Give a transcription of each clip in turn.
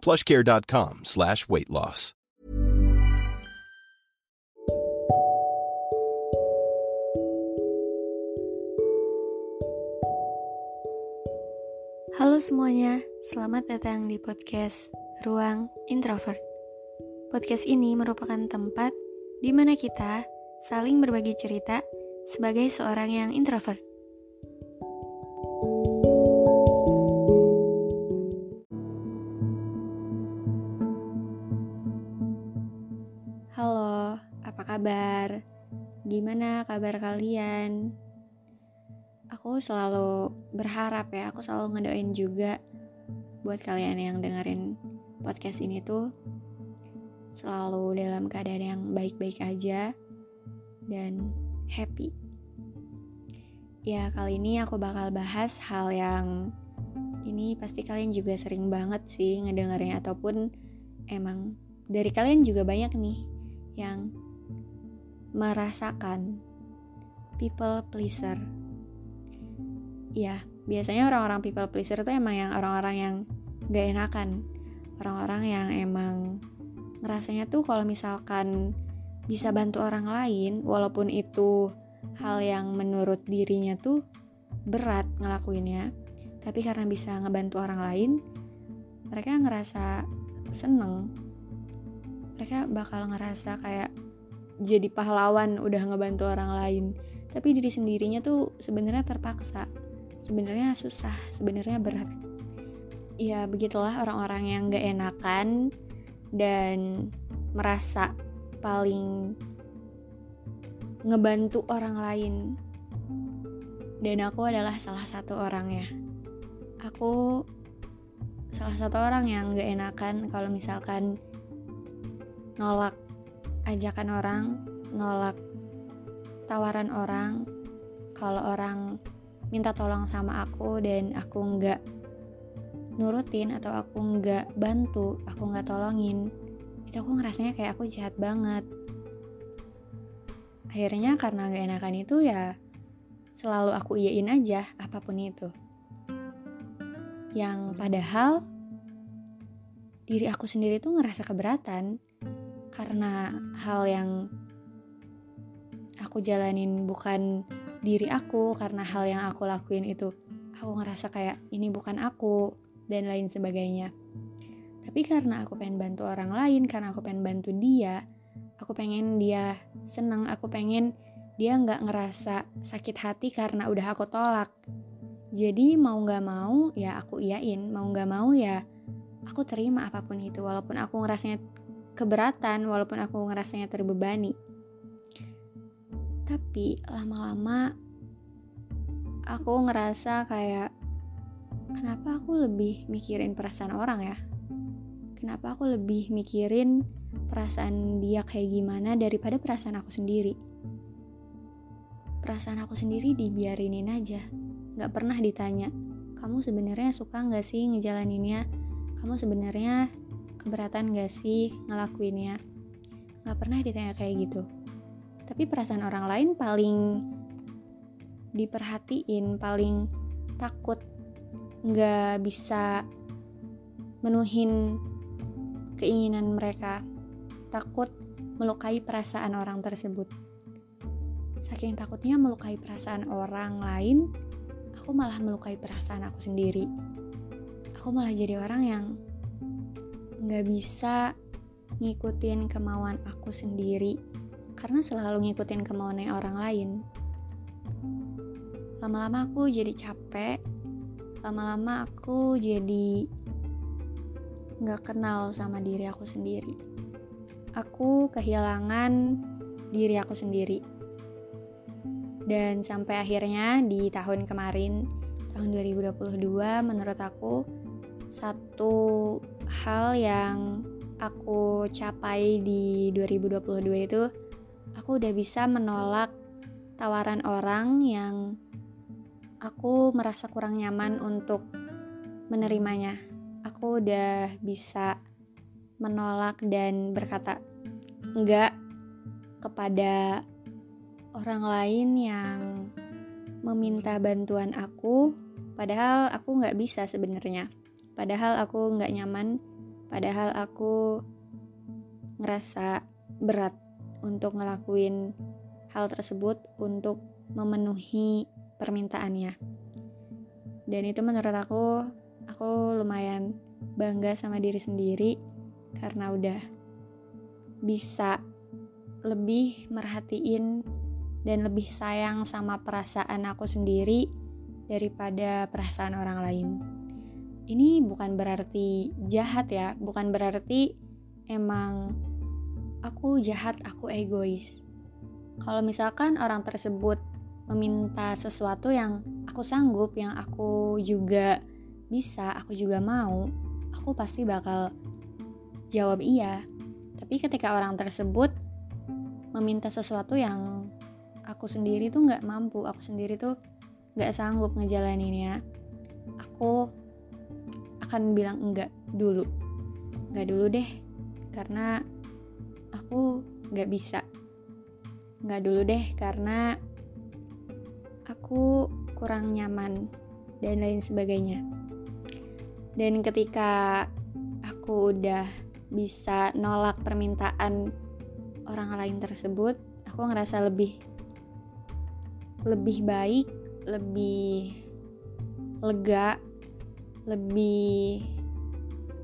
plushcare.com slash weight loss. Halo semuanya, selamat datang di podcast Ruang Introvert. Podcast ini merupakan tempat di mana kita saling berbagi cerita sebagai seorang yang introvert. Apa kabar? Gimana kabar kalian? Aku selalu berharap ya, aku selalu ngedoain juga buat kalian yang dengerin podcast ini tuh selalu dalam keadaan yang baik-baik aja dan happy. Ya, kali ini aku bakal bahas hal yang ini pasti kalian juga sering banget sih ngedengerin ataupun emang dari kalian juga banyak nih yang merasakan. People pleaser. Ya biasanya orang-orang people pleaser itu emang yang orang-orang yang gak enakan. Orang-orang yang emang ngerasanya tuh kalau misalkan bisa bantu orang lain walaupun itu hal yang menurut dirinya tuh berat ngelakuinnya tapi karena bisa ngebantu orang lain mereka ngerasa seneng. Mereka bakal ngerasa kayak jadi pahlawan udah ngebantu orang lain tapi diri sendirinya tuh sebenarnya terpaksa sebenarnya susah, sebenarnya berat. Ya begitulah orang-orang yang gak enakan dan merasa paling ngebantu orang lain. Dan aku adalah salah satu orangnya. Aku salah satu orang yang gak enakan kalau misalkan nolak ajakan orang, nolak tawaran orang, kalau orang minta tolong sama aku dan aku nggak nurutin atau aku nggak bantu, aku nggak tolongin, itu aku ngerasanya kayak aku jahat banget. Akhirnya karena gak enakan itu ya selalu aku iyain aja apa pun itu. Yang padahal diri aku sendiri tuh ngerasa keberatan karena hal yang aku jalanin bukan diri aku karena hal yang aku lakuin itu aku ngerasa kayak ini bukan aku dan lain sebagainya. Tapi karena aku pengen bantu orang lain karena aku pengen bantu dia aku pengen dia senang aku pengen dia nggak ngerasa sakit hati karena udah aku tolak. Jadi mau nggak mau ya aku iyain. Mau nggak mau ya aku terima apa pun itu. Walaupun aku ngerasanya keberatan walaupun aku ngerasanya terbebani. Tapi lama-lama aku ngerasa kayak kenapa aku lebih mikirin perasaan orang ya? Kenapa aku lebih mikirin perasaan dia kayak gimana daripada perasaan aku sendiri? Perasaan aku sendiri dibiarinin aja. Gak pernah ditanya kamu sebenarnya suka nggak sih ngejalaninnya? Kamu sebenarnya keberatan gak sih ngelakuinnya? Gak pernah ditanya kayak gitu. Tapi perasaan orang lain paling diperhatiin paling takut nggak bisa menuhin keinginan mereka. Takut melukai perasaan orang tersebut. Saking takutnya melukai perasaan orang lain aku malah melukai perasaan aku sendiri. Aku malah jadi orang yang nggak bisa ngikutin kemauan aku sendiri karena selalu ngikutin kemauannya orang lain. Lama-lama aku jadi capek, lama-lama aku jadi gak kenal sama diri aku sendiri. Aku kehilangan diri aku sendiri. Dan sampai akhirnya di tahun kemarin, tahun 2022, menurut aku satu hal yang aku capai di 2022 itu aku udah bisa menolak tawaran orang yang aku merasa kurang nyaman untuk menerimanya. Aku udah bisa menolak dan berkata enggak kepada orang lain yang meminta bantuan aku, padahal aku nggak bisa sebenarnya. Padahal aku nggak nyaman, padahal aku ngerasa berat untuk ngelakuin hal tersebut untuk memenuhi permintaannya. Dan itu menurut aku, aku lumayan bangga sama diri sendiri karena udah bisa lebih merhatiin dan lebih sayang sama perasaan aku sendiri daripada perasaan orang lain. Ini bukan berarti jahat ya, bukan berarti emang aku jahat, aku egois. Kalau misalkan orang tersebut meminta sesuatu yang aku sanggup, yang aku juga bisa, aku juga mau, aku pasti bakal jawab iya. Tapi ketika orang tersebut meminta sesuatu yang aku sendiri tuh nggak mampu aku sendiri tuh nggak sanggup ngejalaninnya aku akan bilang enggak dulu. Nggak dulu deh karena aku nggak bisa. Nggak dulu deh karena aku kurang nyaman dan lain sebagainya. Dan ketika aku udah bisa nolak permintaan orang lain tersebut aku ngerasa lebih lebih baik, lebih lega, lebih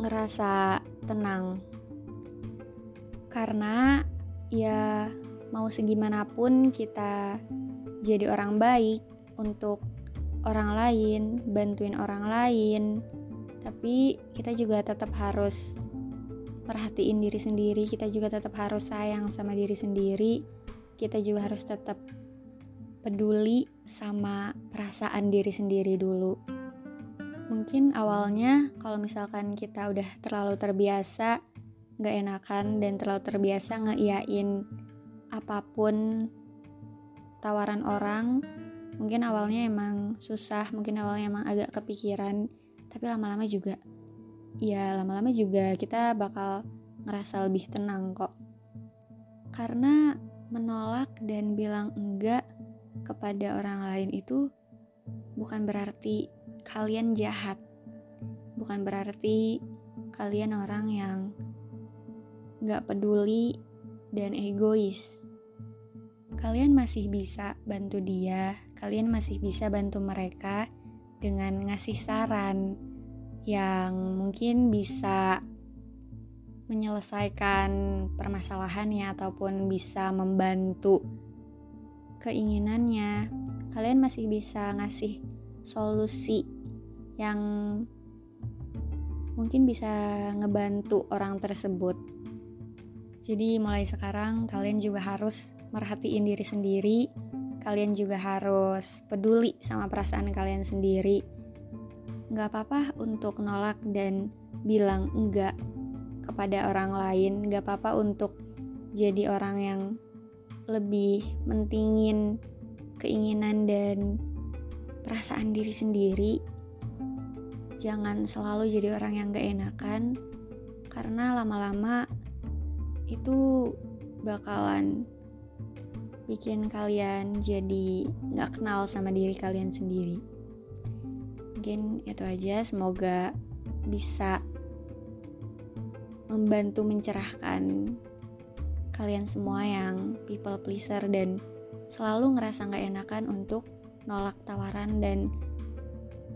ngerasa tenang. Karena ya mau segimanapun kita jadi orang baik untuk orang lain, bantuin orang lain, tapi kita juga tetap harus perhatiin diri sendiri, kita juga tetap harus sayang sama diri sendiri, kita juga harus tetap peduli sama perasaan diri sendiri dulu. Mungkin awalnya kalau misalkan kita udah terlalu terbiasa gak enakan dan terlalu terbiasa ngeiyain apa pun tawaran orang, mungkin awalnya emang susah, mungkin awalnya emang agak kepikiran, tapi lama-lama juga ya lama-lama juga kita bakal ngerasa lebih tenang kok. Karena menolak dan bilang enggak kepada orang lain itu bukan berarti kalian jahat, bukan berarti kalian orang yang gak peduli dan egois. Kalian masih bisa bantu dia, kalian masih bisa bantu mereka dengan ngasih saran yang mungkin bisa menyelesaikan permasalahannya ataupun bisa membantu keinginannya, kalian masih bisa ngasih solusi yang mungkin bisa ngebantu orang tersebut. Jadi mulai sekarang kalian juga harus merhatiin diri sendiri, kalian juga harus peduli sama perasaan kalian sendiri. Gak apa-apa untuk nolak dan bilang enggak kepada orang lain, gak apa-apa untuk jadi orang yang lebih mentingin keinginan dan perasaan diri sendiri jangan selalu jadi orang yang gak enakan karena lama-lama itu bakalan bikin kalian jadi gak kenal sama diri kalian sendiri. Mungkin itu aja semoga bisa membantu mencerahkan kalian semua yang people pleaser dan selalu ngerasa gak enakan untuk nolak tawaran dan